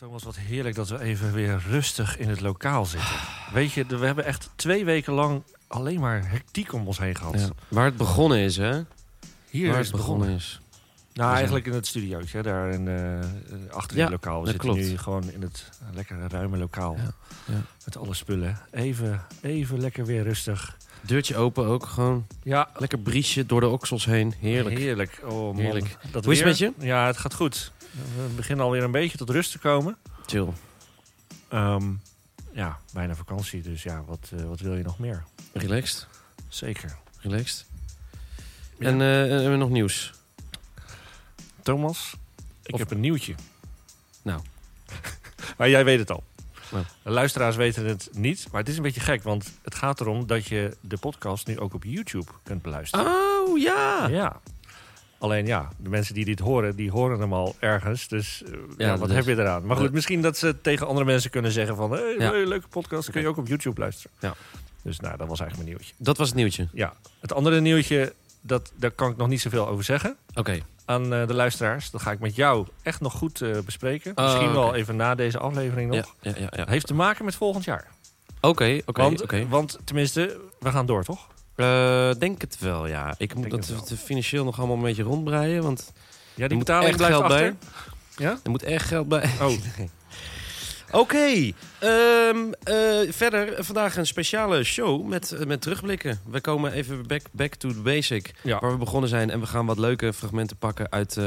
Thomas, wat heerlijk dat we even weer rustig in het lokaal zitten. Weet je, we hebben echt twee weken lang alleen maar hectiek om ons heen gehad. Ja. Waar het begonnen is, hè? Hier Waar is het begonnen. begonnen is. Nou, eigenlijk in het studiootje, daar in, eh, eh, achter Ja, het lokaal. We zitten klopt. nu gewoon in het eh, lekkere ruime lokaal. Ja, ja. Met alle spullen. Even, even lekker weer rustig. Deurtje open ook, gewoon Ja, lekker briesje door de oksels heen. Heerlijk. Heerlijk. Oh, man. Heerlijk. Dat Hoe is het met je? Ja, het gaat goed. We beginnen alweer een beetje tot rust te komen. Chill. Ehm, ja, bijna vakantie. Dus ja, wat, eh, wat wil je nog meer? Relaxed. Zeker. Relaxed. Ja. En eh, hebben we nog nieuws? Thomas, ik Of- heb een nieuwtje. Nou. maar jij weet het al. Nou. De luisteraars weten het niet, maar het is een beetje gek, want het gaat erom dat je de podcast nu ook op YouTube kunt beluisteren. Oh, ja! Ja. Alleen ja, de mensen die dit horen, die horen hem al ergens. Dus eh, ja, Ja, wat heb je eraan? Maar goed, misschien dat ze tegen andere mensen kunnen zeggen van... Hey, Ja. leuke podcast, kun je ook op YouTube luisteren. Ja. Dus nou, dat was eigenlijk mijn nieuwtje. Dat was het nieuwtje. Ja, het andere nieuwtje, dat, daar kan ik nog niet zoveel over zeggen Oké. aan eh, de luisteraars. Dat ga ik met jou echt nog goed eh, bespreken. Oh, Misschien wel even na deze aflevering nog. Ja, ja, ja. Heeft te maken met volgend jaar. Oké, oké, want, oké. want tenminste, we gaan door, toch? Eh, denk het wel, ja. Ik moet dat het financieel nog allemaal een beetje rondbreien, want Ja, er die moet betaling echt geld achter. bij. Ja? Er moet echt geld bij. Oh, Oké, ehm, eh, verder vandaag een speciale show met, eh, met terugblikken. We komen even back, back to the basic, ja. waar we begonnen zijn. En we gaan wat leuke fragmenten pakken uit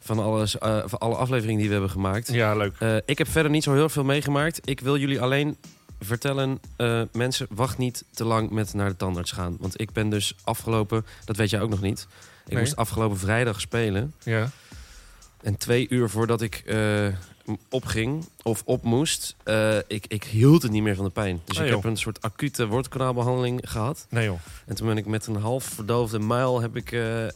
van, alles, van alle afleveringen die we hebben gemaakt. Ja, leuk. Ik heb verder niet zo heel veel meegemaakt. Ik wil jullie alleen vertellen, eh, mensen, wacht niet te lang met naar de tandarts gaan. Want ik ben dus afgelopen, dat weet jij ook nog niet. Ik Nee. moest afgelopen vrijdag spelen. Ja. En twee uur voordat ik eh, opging of op moest, eh, ik, ik hield het niet meer van de pijn. Dus Oh, ik joh. heb een soort acute wortelkanaalbehandeling gehad. Nee joh. En toen ben ik met een half verdoofde muil heb ik eh, eh,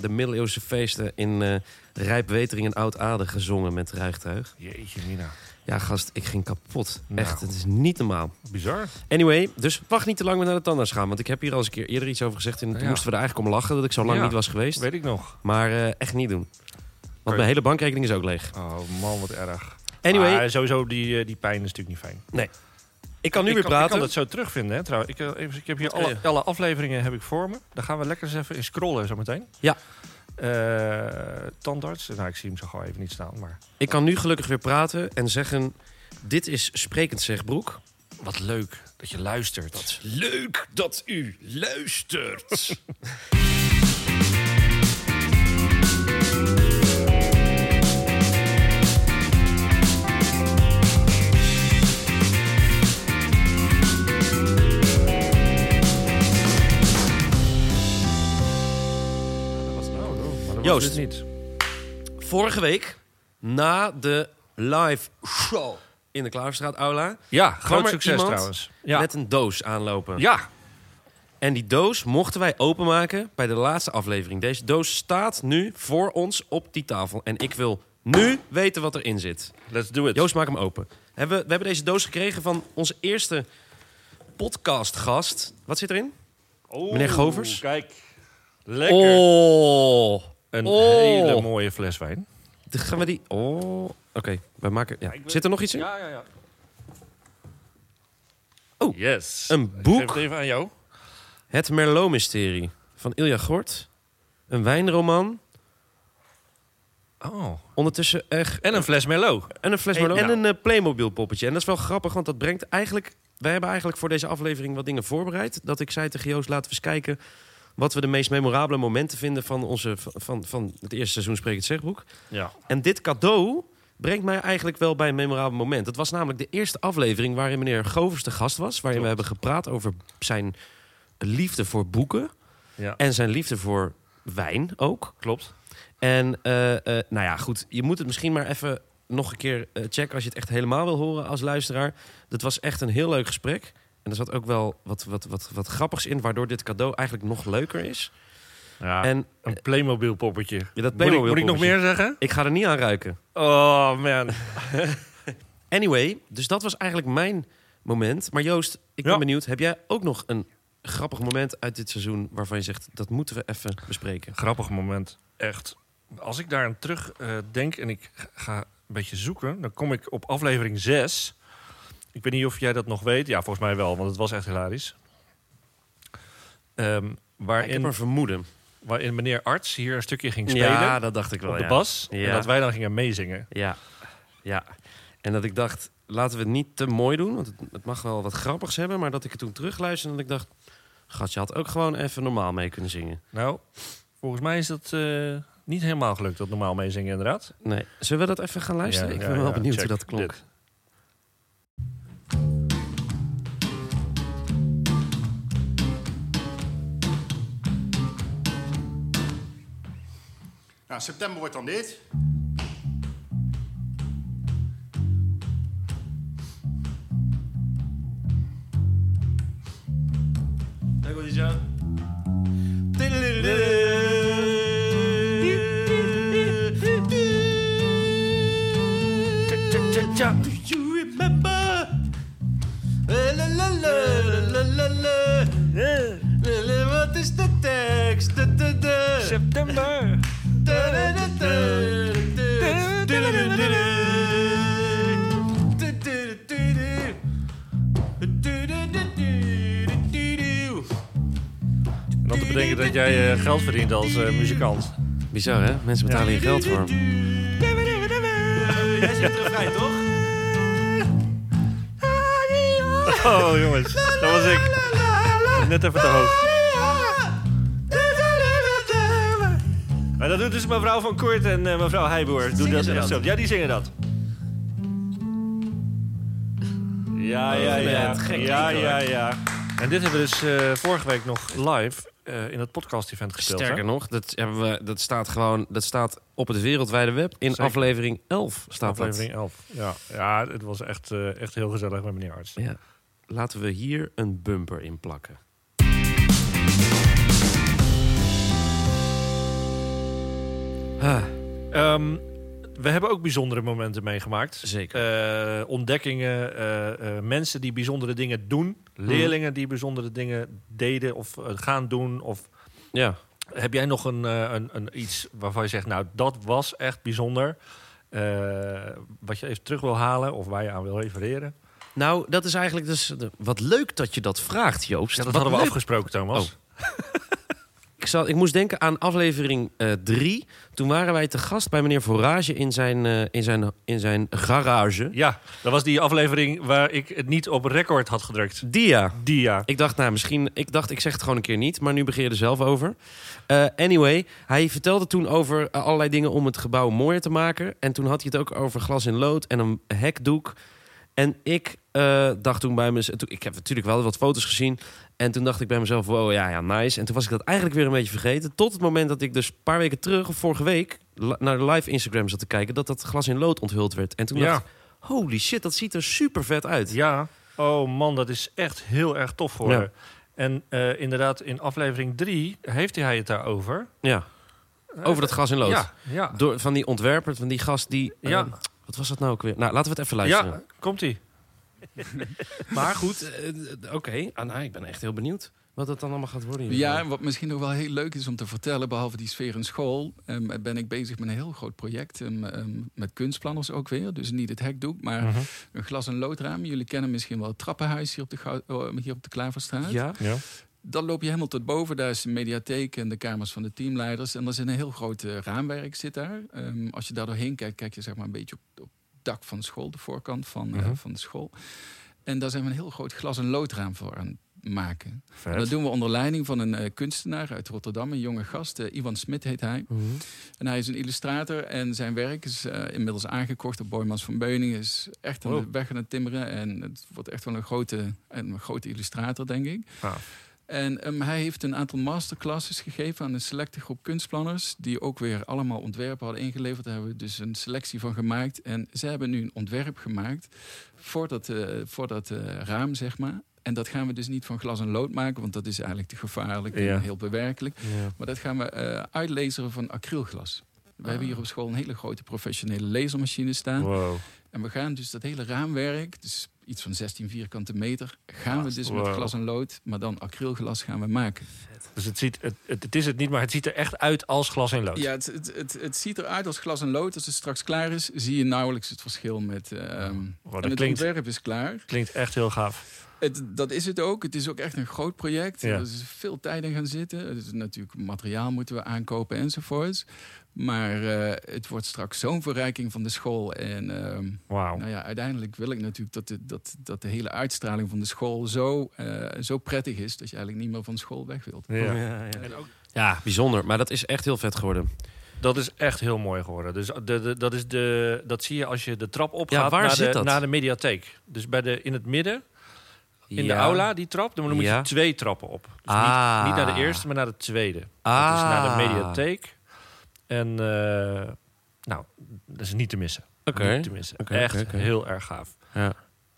de middeleeuwse feesten in eh Rijpwetering en Oud-Aarde gezongen met rijgtuig. Jeetje, Mina. Ja, gast, ik ging kapot. Nou. Echt, het is niet normaal. Bizar. Anyway, dus wacht niet te lang met naar de tandarts gaan. Want ik heb hier al eens een keer eerder iets over gezegd. En toen Ja. moesten we er eigenlijk om lachen dat ik zo lang Ja. niet was geweest. Weet ik nog. Maar echt niet doen. Want mijn hele bankrekening is ook leeg. Oh man, wat erg. Anyway, Maar sowieso, die, eh, die pijn is natuurlijk niet fijn. ik kan nu ik weer kan, praten. Ik kan het zo terugvinden, hè, trouwens. Ik, eh, even, ik heb hier alle, alle afleveringen heb ik voor me. Daar gaan we lekker eens even in scrollen zometeen. Ja. Eh, tandarts. Nou, ik zie hem zo gewoon even niet staan. Maar Ik kan nu gelukkig weer praten en zeggen... Dit is Sprekend Zegbroek. wat leuk dat je luistert. Leuk dat u luistert. Joost. niet. Vorige week, na de live show in de Klaverstraat Aula... Ja, groot succes trouwens. Ja. met een doos aanlopen. ja, En die doos mochten wij openmaken bij de laatste aflevering. Deze doos staat nu voor ons op die tafel. En ik wil nu weten wat erin zit. let's do it. Joost, maak hem open. Hebben we, we hebben deze doos gekregen van onze eerste podcastgast. Wat zit erin? Oh, Meneer Govers? Kijk. Lekker. Oh! Een Oh. hele mooie fles wijn. Dan gaan we die... Oh, oké. wij maken... Ja. ik wil- Zit er nog iets in? Ja, ja, ja. Oh, yes. een Ik boek. geef het even aan jou. Het Merlot-mysterie van Ilja Gort. Een wijnroman. Oh. Ondertussen echt... En een fles Merlot. En een fles Merlot. En nou. een eh, Playmobil poppetje. En dat is wel grappig, want dat brengt eigenlijk... Wij hebben eigenlijk voor deze aflevering wat dingen voorbereid. Dat ik zei tegen Joost, laten we eens kijken... wat we de meest memorabele momenten vinden van, onze, van, van het eerste seizoen Spreek het Zegboek. Ja. En dit cadeau brengt mij eigenlijk wel bij een memorabel moment. Het was namelijk de eerste aflevering waarin meneer Govers de gast was. Waarin we hebben gepraat over zijn liefde voor boeken. Ja. En zijn liefde voor wijn ook. Klopt. En eh, eh, nou ja, goed. Je moet het misschien maar even nog een keer eh, checken als je het echt helemaal wil horen als luisteraar. Dat was echt een heel leuk gesprek. En er zat ook wel wat, wat, wat, wat grappigs in, waardoor dit cadeau eigenlijk nog leuker is. Ja. En een Playmobil poppetje. Ja, dat moet, ik, Playmobil moet ik nog meer zeggen? ik ga er niet aan ruiken. Oh man. Anyway, dus dat was eigenlijk mijn moment. Maar Joost, ik ben Ja. benieuwd. Heb jij ook nog een grappig moment uit dit seizoen waarvan je zegt dat moeten we even bespreken? Grappig moment. Echt. Als ik daar aan terug eh, denk en ik ga beetje zoeken. Dan kom ik op aflevering 6. Ik weet niet of jij dat nog weet. Ja, volgens mij wel, want het was echt hilarisch. Ehm, Ik heb waarin, een vermoeden. waarin meneer Arts hier een stukje ging spelen Ja, dat dacht ik wel. op de ja. bas. En dat wij dan gingen meezingen. Ja, ja. En dat ik dacht, laten we het niet te mooi doen. Want het, het mag wel wat grappigs hebben. Maar dat ik het toen terugluisterde en dat ik dacht... Gat, je had ook gewoon even normaal mee kunnen zingen. Nou, volgens mij is dat eh, niet helemaal gelukt, dat normaal meezingen inderdaad. Nee. Zullen we dat even gaan luisteren? Ja, ik ja, ben wel benieuwd hoe dat klonk. dit. Nou, september wordt dan dit. Daar komt hij zo. You da. En dat betekent dat jij eh, geld verdient als eh, muzikant. Bizar, hè? Mensen betalen hier geld voor. Jij zit er vrij, toch? Oh jongens, dat was ik. Net even te hoog. Maar dat doet dus mevrouw van Kort en eh, mevrouw Heijboer. Doen dat ze echt dat? zo. Ja, die zingen dat. Ja, ja, Oh, ja. ja, ja, hoor. ja. En dit hebben we dus eh, vorige week nog live eh, in het podcast-event gespeeld. hè? Sterker nog, dat, hebben we, dat staat gewoon dat staat op het wereldwijde web. In Zeker. aflevering 11 staat Aflevering 11. Ja, ja het was echt, eh, echt heel gezellig met meneer Arts. dat. Ja. Laten we hier een bumper in plakken. Ah, Ehm, we hebben ook bijzondere momenten meegemaakt. zeker. Eh, ontdekkingen, eh, eh, mensen die bijzondere dingen doen, Hmm. leerlingen die bijzondere dingen deden of gaan doen. Of ja. heb jij nog een, een, een iets waarvan je zegt, nou dat was echt bijzonder, wat je even terug wil halen of waar je aan wil refereren? Nou, dat is eigenlijk dus... wat leuk dat je dat vraagt, Joost. Ja, dat Wat hadden we leuk. afgesproken, Thomas. Oh. Ik, zal, ik moest denken aan aflevering 3. Toen waren wij te gast bij meneer Forage in zijn, eh, in zijn, in zijn garage. Ja, dat was die aflevering waar ik het niet op record had gedrukt. Dia. Die ja. Ik dacht, nou, misschien. Ik dacht, ik zeg het gewoon een keer niet, maar nu begin je er zelf over. Eh, anyway, hij vertelde toen over eh, allerlei dingen om het gebouw mooier te maken. En toen had hij het ook over glas in lood en een hekdoek. En ik eh, dacht toen bij mezelf. Ik heb natuurlijk wel wat foto's gezien. En toen dacht ik bij mezelf: wow, ja, ja, nice. En toen was ik dat eigenlijk weer een beetje vergeten. Tot het moment dat ik dus een paar weken terug, of vorige week, naar de live Instagram zat te kijken. dat dat glas in lood onthuld werd. En toen Ja. dacht ik: holy shit, dat ziet er super vet uit. Ja, oh man, dat is echt heel erg tof voor Ja. En eh, inderdaad, in aflevering 3 heeft hij het daarover. Ja, over dat glas in lood. Ja, ja. Door, van die ontwerper, van die gast die... Ja. eh, wat was dat nou ook weer? Nou, laten we het even luisteren. ja komt-ie. Maar goed, eh, eh, oké. Ah, nou, ik ben echt heel benieuwd wat het dan allemaal gaat worden. hier. Ja, en wat misschien nog wel heel leuk is om te vertellen, behalve die sfeer in school, ehm, ben ik bezig met een heel groot project ehm, ehm, met kunstplanners ook weer. Dus niet het hekdoek, maar Mhm. een glas- en loodraam. Jullie kennen misschien wel het trappenhuis hier op de, oh, hier op de Klaverstraat. Ja? Ja. Dan loop je helemaal tot boven. Daar is de mediatheek en de kamers van de teamleiders. En er zit een heel groot eh, raamwerk zit daar. Ehm, als je daar doorheen kijkt, kijk je zeg maar een beetje op, op het dak van de school, de voorkant van, eh, Mhm. van de school. En daar zijn we een heel groot glas- en loodraam voor aan het maken. Dat doen we onder leiding van een eh, kunstenaar uit Rotterdam, een jonge gast. eh, Ivan Smit heet hij. Mhm. En hij is een illustrator en zijn werk is inmiddels aangekocht door Boymans van Beuning. Is echt aan de weg aan het timmeren en het wordt echt wel een grote, een grote illustrator, denk ik. Gaaf. En ehm, hij heeft een aantal masterclasses gegeven aan een selecte groep kunstplanners. Die ook weer allemaal ontwerpen hadden ingeleverd. Daar hebben we dus een selectie van gemaakt. En ze hebben nu een ontwerp gemaakt voor dat, eh, voor dat eh, raam, zeg maar. En dat gaan we dus niet van glas en lood maken, want dat is eigenlijk te gevaarlijk Ja. en heel bewerkelijk. Ja. Maar dat gaan we eh uitlaseren van acrylglas. We Ah. hebben hier op school een hele grote professionele lasermachine staan. Wow. En we gaan dus dat hele raamwerk, dus iets van 16 vierkante meter, gaan we dus met glas en lood, maar dan acrylglas gaan we maken. Dus het, ziet, het, het, het is het niet, maar het ziet er echt uit als glas en lood. Ja, het, het, het, het ziet eruit als glas en lood. Als het straks klaar is, zie je nauwelijks het verschil met. dat en het klinkt- ontwerp is klaar. Klinkt echt heel gaaf. Het, dat is het ook. Het is ook echt een groot project. Ja. Er is veel tijd in gaan zitten. Is natuurlijk materiaal moeten we aankopen enzovoorts. Maar eh, het wordt straks zo'n verrijking van de school. En ehm, Wauw. nou ja, uiteindelijk wil ik natuurlijk dat de, dat, dat de hele uitstraling van de school zo, eh, zo prettig is dat je eigenlijk niet meer van school weg wilt. Ja. Ja, ja. En ook, ja, bijzonder. Maar dat is echt heel vet geworden. dat is echt heel mooi geworden. Dus de, de, dat, is de, dat zie je als je de trap opgaat waar naar, zit de, dat? naar de mediatheek. Dus bij de, in het midden, in de aula, die trap, dan moet Ja. je twee trappen op. Dus Ah. niet, niet naar de eerste, maar naar de tweede. Ah. Dat is naar de mediatheek. En eh, nou, dat is niet te missen. Oké. Niet te missen. Echt heel erg gaaf. Ja.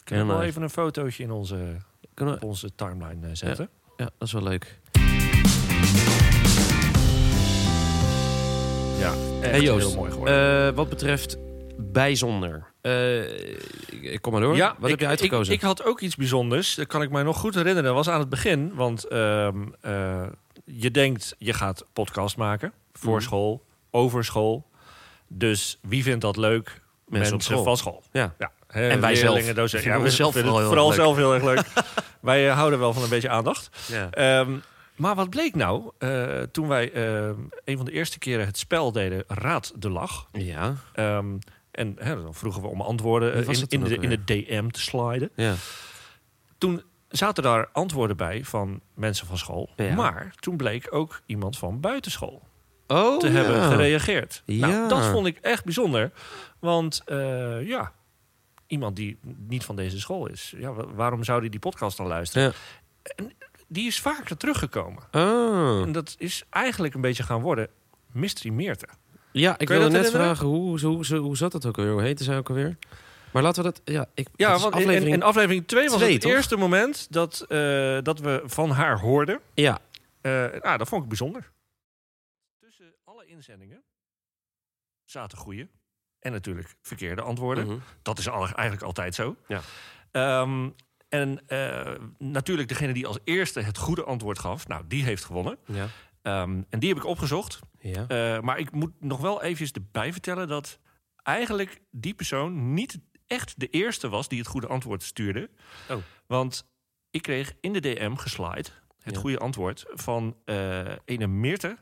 Ik Heel heb wel even een fotootje in onze, Kunnen op we... onze timeline eh, zetten. ja, dat is wel leuk. Ja, echt Hey Joost, heel mooi geworden. Eh, wat betreft bijzonder. Ik- kom maar door. Ja, wat heb je uitgekozen? Ik, ik had ook iets bijzonders. Dat kan ik mij nog goed herinneren. Dat was aan het begin. Want ehm, eh, je denkt, je gaat podcast maken. Voor Mhm. school, over school. Dus wie vindt dat leuk? Mensen school. van school. Ja. ja. En wij zelf. docenten. Ja, we zelf vinden het vooral zelf heel erg leuk. wij eh, houden wel van een beetje aandacht. ja. Ehm, maar wat bleek nou? eh, toen wij ehm, een van de eerste keren het spel deden, Raad de Lach. ja. Ehm, en hè, dan vroegen we om antwoorden eh, in, in, de, in het DM te sliden. ja. Toen zaten daar antwoorden bij van mensen van school. Ja. Maar toen bleek ook iemand van buitenschool Oh, te ja. hebben gereageerd. Ja. Nou, dat vond ik echt bijzonder. Want eh, ja, iemand die niet van deze school is. Ja, wa- waarom zou die die podcast dan luisteren? Ja. En die is vaker teruggekomen. Oh. En dat is eigenlijk een beetje gaan worden Mystery Meerte. Ja, ik wilde net vragen, hoe, hoe, hoe, hoe zat dat ook alweer? Hoe heette zij ook alweer? Maar laten we dat... Ja, ik, Ja, want aflevering... in, in aflevering 2 was twee, het eerste moment dat, eh, dat we van haar hoorden. Ja, Eh, nou, dat vond ik bijzonder. Inzendingen zaten goede en natuurlijk verkeerde antwoorden. Mhm. Dat is eigenlijk altijd zo. Ja. Ehm, en eh, natuurlijk degene die als eerste het goede antwoord gaf, nou, die heeft gewonnen. ja. Ehm, en die heb ik opgezocht. ja. Eh, maar ik moet nog wel eventjes erbij vertellen dat eigenlijk die persoon niet echt de eerste was die het goede antwoord stuurde. Oh. Want ik kreeg in de DM geslide het Ja. goede antwoord van eh ene Meerte.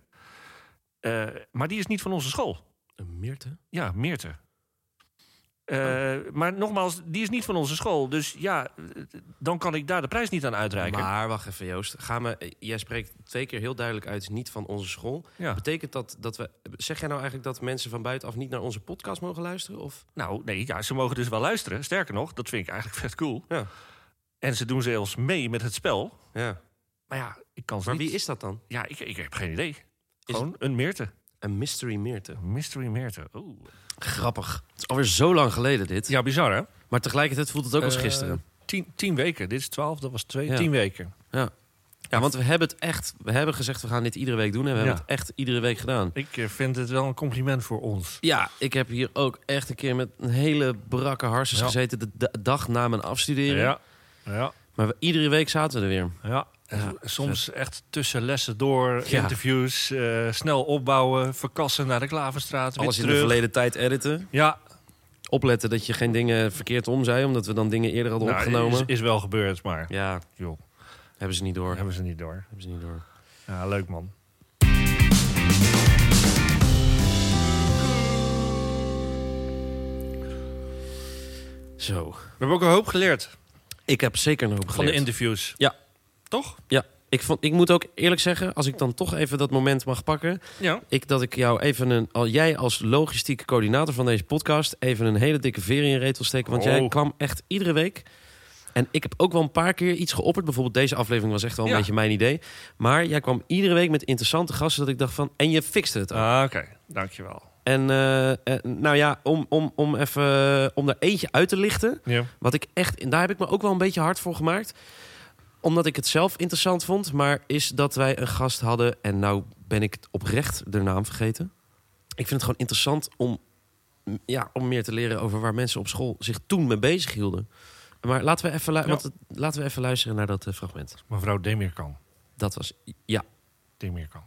Eh, maar die is niet van onze school. Een Meerte? Ja, Meerte. Eh, Maar nogmaals, die is niet van onze school. Dus ja, dan kan ik daar de prijs niet aan uitreiken. Maar wacht even, Joost. Ga me, jij spreekt twee keer heel duidelijk uit, niet van onze school. ja. Betekent dat dat we... Zeg jij nou eigenlijk dat mensen van buitenaf niet naar onze podcast mogen luisteren? Of? Nou, nee, ja, ze mogen dus wel luisteren. Sterker nog, dat vind ik eigenlijk vet cool. Ja. En ze doen zelfs mee met het spel. Ja. Maar ja, ik kan ze Maar niet... wie is dat dan? Ja, ik, ik heb geen idee. Gewoon een Meerte. Een mystery Meerte. Mystery Meerte. Oeh. Grappig. Het is alweer zo lang geleden dit. Ja, bizar hè? Maar tegelijkertijd voelt het ook als Eh, gisteren. Tien, tien weken. Dit is twaalf, dat was twee. Ja. Tien weken. Ja, want we hebben het echt... We hebben gezegd, we gaan dit iedere week doen. En we Ja. hebben het echt iedere week gedaan. Ik eh, vind het wel een compliment voor ons. Ja, ik heb hier ook echt een keer met een hele brakke harsens Ja. gezeten... de da- dag na mijn afstuderen. Ja. Ja. Maar we, iedere week zaten we er weer. Ja. Ja, soms echt tussen lessen door, Ja. interviews, eh, snel opbouwen, verkassen naar de Klaverstraat, Alles in de verleden tijd editen. Ja, Opletten dat je geen dingen verkeerd om zei... omdat we dan dingen eerder hadden nou, opgenomen. is, is wel gebeurd, maar Ja, joh, hebben ze niet door. hebben ze niet door. Hebben ze niet door. Ja, leuk man. Zo. We hebben ook een hoop geleerd Ik heb zeker een hoop van geleerd. de interviews. Ja. Toch? Ja, ik, vond, ik moet ook eerlijk zeggen... als ik dan toch even dat moment mag pakken... Ja. Ik dat ik jou even een... Al jij als logistieke coördinator van deze podcast... even een hele dikke veer in je reet wil steken. Want Oh. jij kwam echt iedere week... En ik heb ook wel een paar keer iets geopperd. Bijvoorbeeld deze aflevering was echt wel een Ja. beetje mijn idee. Maar jij kwam iedere week met interessante gasten... dat ik dacht van... En je fixte het ook. Ah, oké. Dankjewel. En eh, eh, nou ja, om, om, om even... Om er eentje uit te lichten... Ja. Wat ik echt, en daar heb ik me ook wel een beetje hard voor gemaakt. Omdat ik het zelf interessant vond. Maar is dat wij een gast hadden. En nou ben ik oprecht de naam vergeten. Ik vind het gewoon interessant om ja, om meer te leren over waar mensen op school zich toen mee bezig hielden. Maar laten we even, lu- Ja. want het- laten we even luisteren naar dat eh, fragment. Mevrouw Demirkan. Dat was, ja. Demirkan.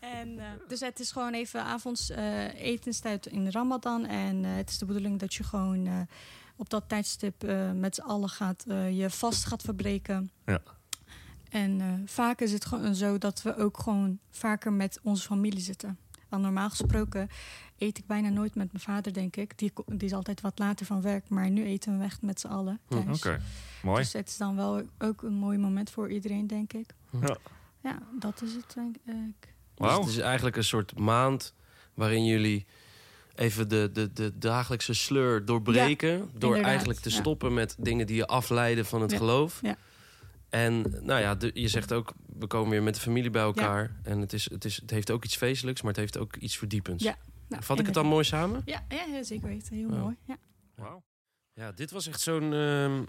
En, eh, dus het is gewoon even avonds eh, etenstijd in de Ramadan. En eh, het is de bedoeling dat je gewoon eh, op dat tijdstip eh, met z'n allen gaat, eh, je vast gaat verbreken. Ja. En eh, vaak is het gewoon zo dat we ook gewoon vaker met onze familie zitten. Want normaal gesproken eet ik bijna nooit met mijn vader, denk ik. Die, die is altijd wat later van werk. Maar nu eten we echt met z'n allen Hm, thuis. Oké, mooi. Dus het is dan wel ook een mooi moment voor iedereen, denk ik. Ja. Ja, dat is het denk ik. Dus Wauw. het is eigenlijk een soort maand waarin jullie even de, de, de dagelijkse sleur doorbreken. door eigenlijk te ja. stoppen met dingen die je afleiden van het Ja, geloof. ja. En nou ja, de- je zegt ook, we komen weer met de familie bij elkaar. En het, is, het, is, het heeft ook iets feestelijks, maar het heeft ook iets verdiepends. Ja, Nou, Vat ik het dan mooi samen? Ja, ja, zeker weten. Heel Ja. mooi. Ja. Wauw. Ja, dit was echt zo'n. ehm,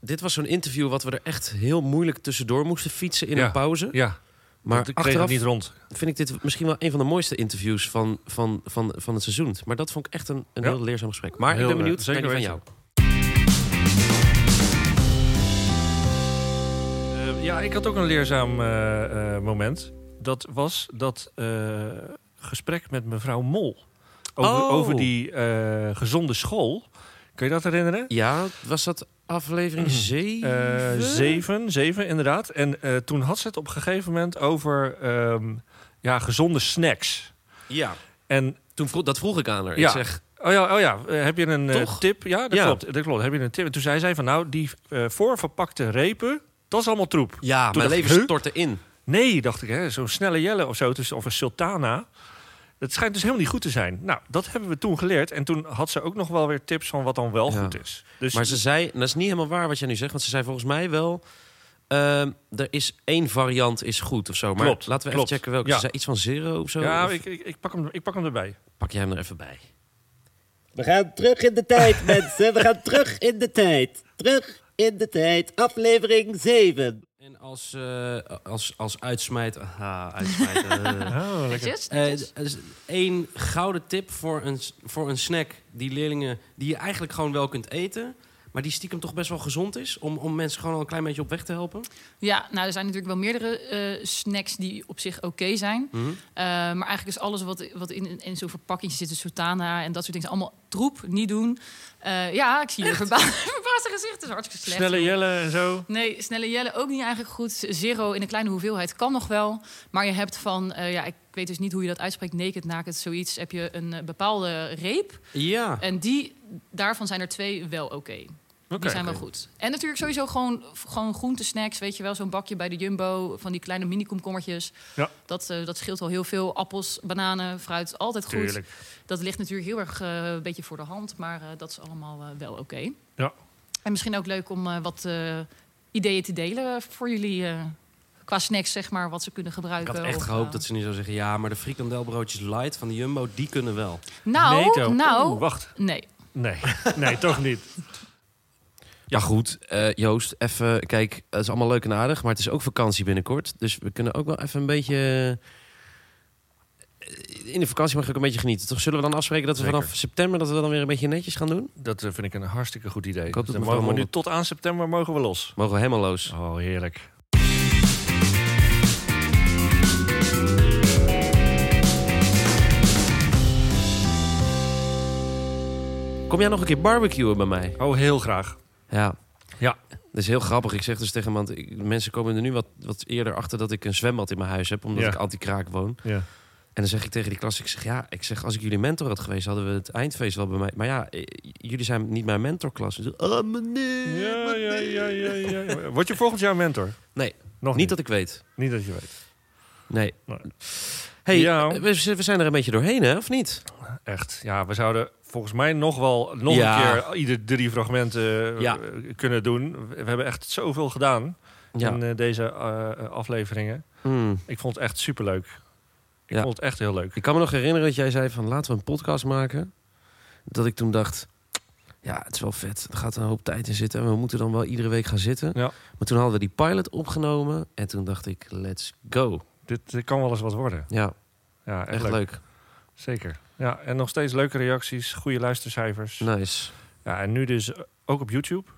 dit was zo'n interview wat we er echt heel moeilijk tussendoor moesten fietsen in Ja. een pauze. Ja, Maar ik kreeg het achteraf niet rond. vind ik dit misschien wel een van de mooiste interviews van, van, van, van het seizoen. Maar dat vond ik echt een, een Ja. heel leerzaam gesprek. Maar Heel, ik ben benieuwd zeker naar die van jou. Eh, ja, ik had ook een leerzaam eh, eh, moment. Dat was dat eh, gesprek met mevrouw Mol. Over, Oh. over die eh, gezonde school. Kun je dat herinneren? Ja, was dat aflevering Mhm. 7? Eh, zeven, zeven inderdaad. En eh, toen had ze het op een gegeven moment over ehm, ja, gezonde snacks. Ja, En toen vroeg, dat vroeg ik aan haar. Ja. Ik zeg, Oh ja, oh ja. eh, heb je een eh, Toch? tip? Ja, dat Ja. klopt. Dat klopt. Heb je een tip? En toen zei zij van nou, die eh, voorverpakte repen, dat is allemaal troep. ja, Toen mijn leven stortte in. Nee, dacht ik, hè, zo'n snelle jelle of zo, dus, of een sultana. Dat schijnt dus helemaal niet goed te zijn. Nou, dat hebben we toen geleerd. En toen had ze ook nog wel weer tips van wat dan wel Ja. goed is. Dus Maar ze zei, dat is niet helemaal waar wat jij nu zegt, want ze zei volgens mij wel. ehm, er is één variant is goed of zo. Maar Klopt, laten we klopt. even checken welke. Ja. Ze zei iets van zero of zo. ja, Of ik, ik, ik, pak hem, ik pak hem erbij. Pak jij hem er even bij. We gaan terug in de tijd, mensen. We gaan terug in de tijd. Terug in de tijd. Aflevering 7. En als, eh, als, als uitsmijt... Aha, uitsmijt. Oh, lekker. Één gouden tip voor een, voor een snack die leerlingen die je eigenlijk gewoon wel kunt eten, maar die stiekem toch best wel gezond is om, om mensen gewoon al een klein beetje op weg te helpen. Ja, nou, er zijn natuurlijk wel meerdere eh, snacks die op zich oké zijn. Mhm. Eh, maar eigenlijk is alles wat, wat in, in zo'n verpakking zit, de sultana en dat soort dingen, allemaal troep, niet doen. Eh, ja, ik zie je verba verbaasde gezicht, het is hartstikke slecht. Snelle joh. jelle en zo. Nee, snelle jellen ook niet eigenlijk goed. Zero in een kleine hoeveelheid kan nog wel. Maar je hebt van, eh, ja, ik weet dus niet hoe je dat uitspreekt, naked, naked, zoiets. Heb je een bepaalde reep. Ja. En die, daarvan zijn er twee wel oké. Oké. Die zijn wel goed. En natuurlijk sowieso gewoon, gewoon groentesnacks. Weet je wel, zo'n bakje bij de Jumbo. Van die kleine mini komkommertjes. Ja. Dat, eh, dat scheelt al heel veel. Appels, bananen, fruit, altijd goed. Tuurlijk. Dat ligt natuurlijk heel erg eh, een beetje voor de hand. Maar eh, dat is allemaal wel oké. Ja. En misschien ook leuk om eh, wat eh, ideeën te delen voor jullie. eh, qua snacks, zeg maar, wat ze kunnen Ik gebruiken. had echt of, gehoopt eh, dat ze nu zou zeggen, ja, maar de frikandelbroodjes light van de Jumbo, die kunnen wel. Nou, nee, nou, Oeh, wacht. nee. Nee, nee, toch niet. Ja, goed. eh, Joost, even, kijk, het is allemaal leuk en aardig, maar het is ook vakantie binnenkort. Dus we kunnen ook wel even een beetje... eh, In de vakantie mag ik ook een beetje genieten. Toch zullen we dan afspreken dat we Zeker. vanaf september dat we dan weer een beetje netjes gaan doen? Dat eh, vind ik een hartstikke goed idee. Ik hoop dat mogen we nu tot aan september mogen we los. Mogen we helemaal los. Oh, heerlijk. Kom jij nog een keer barbecuen bij mij? Oh, heel graag. Ja. Ja. Dat is heel grappig. Ik zeg dus tegen iemand... ik- mensen komen er nu wat, wat eerder achter dat ik een zwembad in mijn huis heb... omdat Ja. ik anti-kraak woon. Ja. En dan zeg ik tegen die klas, ik zeg ja, ik zeg als ik jullie mentor had geweest, hadden we het eindfeest wel bij mij. Maar ja, eh, jullie zijn niet mijn mentorklas. Dus, oh meneer, Ja, ja, meneer. ja, ja, ja. Word je volgend jaar mentor? Nee, Nog niet dat ik weet. Niet dat je weet. Nee. Nee. Hey, Ja. eh, we, we zijn er een beetje doorheen, hè, of niet? Echt. Ja, we zouden volgens mij nog wel nog Ja. een keer ieder drie fragmenten eh, Ja. kunnen doen. We hebben echt zoveel gedaan Ja. in eh, deze afleveringen. Hmm. Ik vond het echt superleuk. Ik vond het echt heel leuk. Ik kan me nog herinneren dat jij zei van laten we een podcast maken. Dat ik toen dacht, ja, het is wel vet. Er gaat een hoop tijd in zitten en we moeten dan wel iedere week gaan zitten. Ja. Maar toen hadden we die pilot opgenomen en toen dacht ik, let's go. Dit, kan wel eens wat worden. Ja, Ja, echt, echt leuk. leuk. Zeker. Ja, en nog steeds leuke reacties, goede luistercijfers. Nice. Ja, en nu dus ook op YouTube.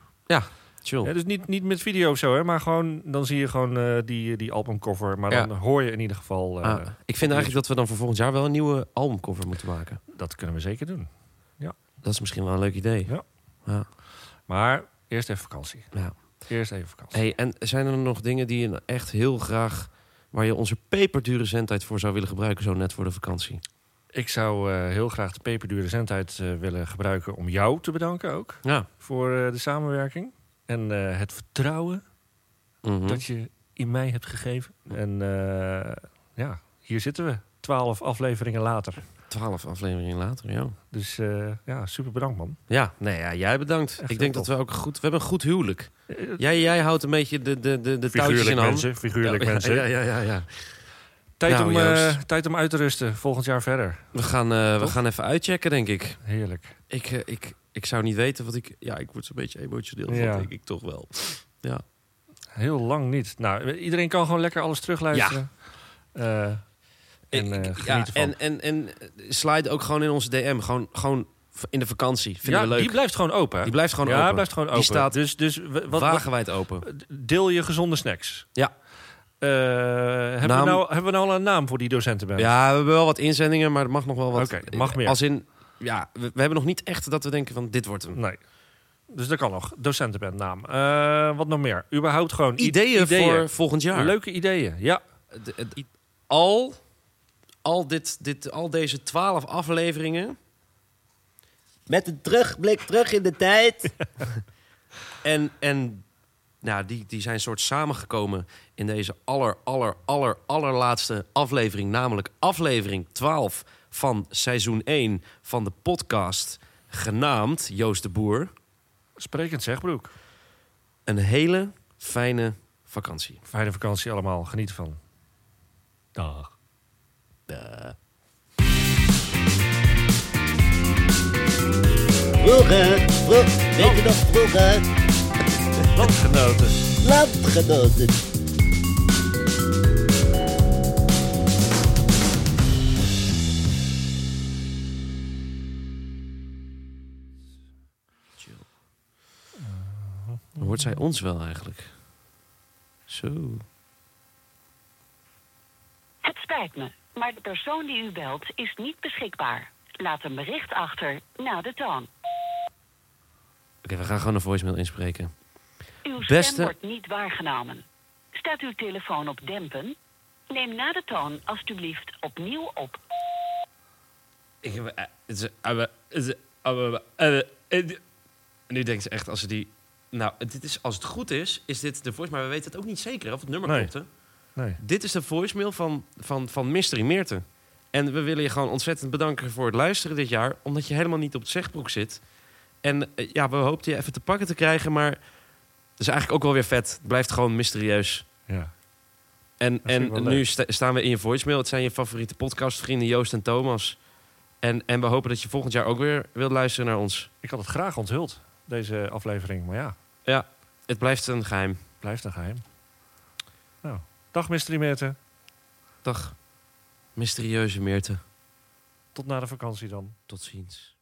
Chill. Ja, dus niet, niet met video of zo, hè, maar gewoon dan zie je gewoon eh, die, die albumcover. Maar Ja. dan hoor je in ieder geval. eh, Ah, ik vind eigenlijk dat we dan voor volgend jaar wel een nieuwe albumcover moeten maken. Dat kunnen we zeker doen. Dat is misschien wel een leuk idee. Ja. Ja. Maar eerst even vakantie. Ja. Eerst even vakantie. Hey, en zijn er nog dingen die je echt heel graag... waar je onze peperdure zendtijd voor zou willen gebruiken... zo net voor de vakantie? Ik zou eh, heel graag de peperdure zendtijd eh, willen gebruiken om jou te bedanken ook. Ja. Voor eh, de samenwerking. En het vertrouwen Mhm. dat je in mij hebt gegeven. En ja, hier zitten we. Twaalf afleveringen later. Twaalf afleveringen later, ja. Dus eh, ja, super bedankt man. Ja, nee, ja, jij bedankt. Echt ik denk dat we ook goed... We hebben een goed huwelijk. Eh, Jij, jij houdt een beetje de, de, de, de touwtjes in handen. Figuurlijk ja, mensen. Ja, ja, ja, ja. Tijd, Nou, om, eh, Joost. tijd om uit te rusten. Volgend jaar verder. We, gaan, eh, we gaan even uitchecken, denk ik. Heerlijk. Ik, eh, ik, ik zou niet weten wat ik... Ja, ik word zo'n beetje emotioneel van, Ja. denk ik toch wel. Heel lang niet. Nou, iedereen kan gewoon lekker alles terugluisteren. Ja. En Ik- eh, ik- ja, en, en, en slide ook gewoon in onze DM. Gewoon, gewoon in de vakantie. Vinden ja, we leuk. die blijft gewoon open. hè? Die blijft gewoon ja, open. blijft gewoon Die open. staat dus dus wat, Wagenwijd open. deel je gezonde snacks. Ja. Eh, hebben, Naam- we nou, hebben we nou al een naam voor die docentenband? Ja, we hebben wel wat inzendingen, maar er mag nog wel wat. Oké, mag meer. Als in, ja, we, we hebben nog niet echt dat we denken van dit wordt hem. Nee. Dus dat kan nog. Docentenband naam. Eh, wat nog meer? Überhaupt gewoon Ideeën, voor volgend jaar. Leuke ideeën. Ja. De- de- i- al, al, dit, dit, al deze twaalf afleveringen Met een terugblik terug in de tijd. en, en nou, die, die zijn soort samengekomen in deze aller, aller, aller, allerlaatste aflevering. Namelijk aflevering 12 van seizoen 1 van de podcast genaamd Joost de Boer. Sprekend zeg, broek. Een hele fijne vakantie. Fijne vakantie allemaal. Geniet ervan. Dag. Vroeger, vroeg, weet je nog vroeger? Landgenoten. Landgenoten. Wordt zij ons wel eigenlijk. Zo. Het spijt me, maar de persoon die u belt is niet beschikbaar. Laat een bericht achter na de toon. Oké, we gaan gewoon een voicemail inspreken. Uw Beste- stem wordt niet waargenomen. Staat uw telefoon op dempen? Neem na de toon alstublieft opnieuw op. Ik heb, het is- we- het is- we- Nu denkt ze echt, als ze die... Nou, dit is, als het goed is, is dit de voice... Maar we weten het ook niet zeker of het nummer Nee. klopt, hè? Nee. Dit is de voicemail van, van, van Mystery Meerte. En we willen je gewoon ontzettend bedanken voor het luisteren dit jaar. Omdat je helemaal niet op het zegbroek zit. En eh, ja, we hoopten je even te pakken te krijgen. Maar het is eigenlijk ook wel weer vet. Het blijft gewoon mysterieus. Ja. En, vind ik wel en leuk. nu sta- staan we in je voicemail. Het zijn je favoriete podcastvrienden Joost en Thomas. En, en we hopen dat je volgend jaar ook weer wilt luisteren naar ons. Ik had het graag onthuld, deze aflevering. Maar ja, Ja, het blijft een geheim. blijft een geheim. Nou, dag Mystery Meerte. Dag, mysterieuze Meerte. Tot na de vakantie dan. Tot ziens.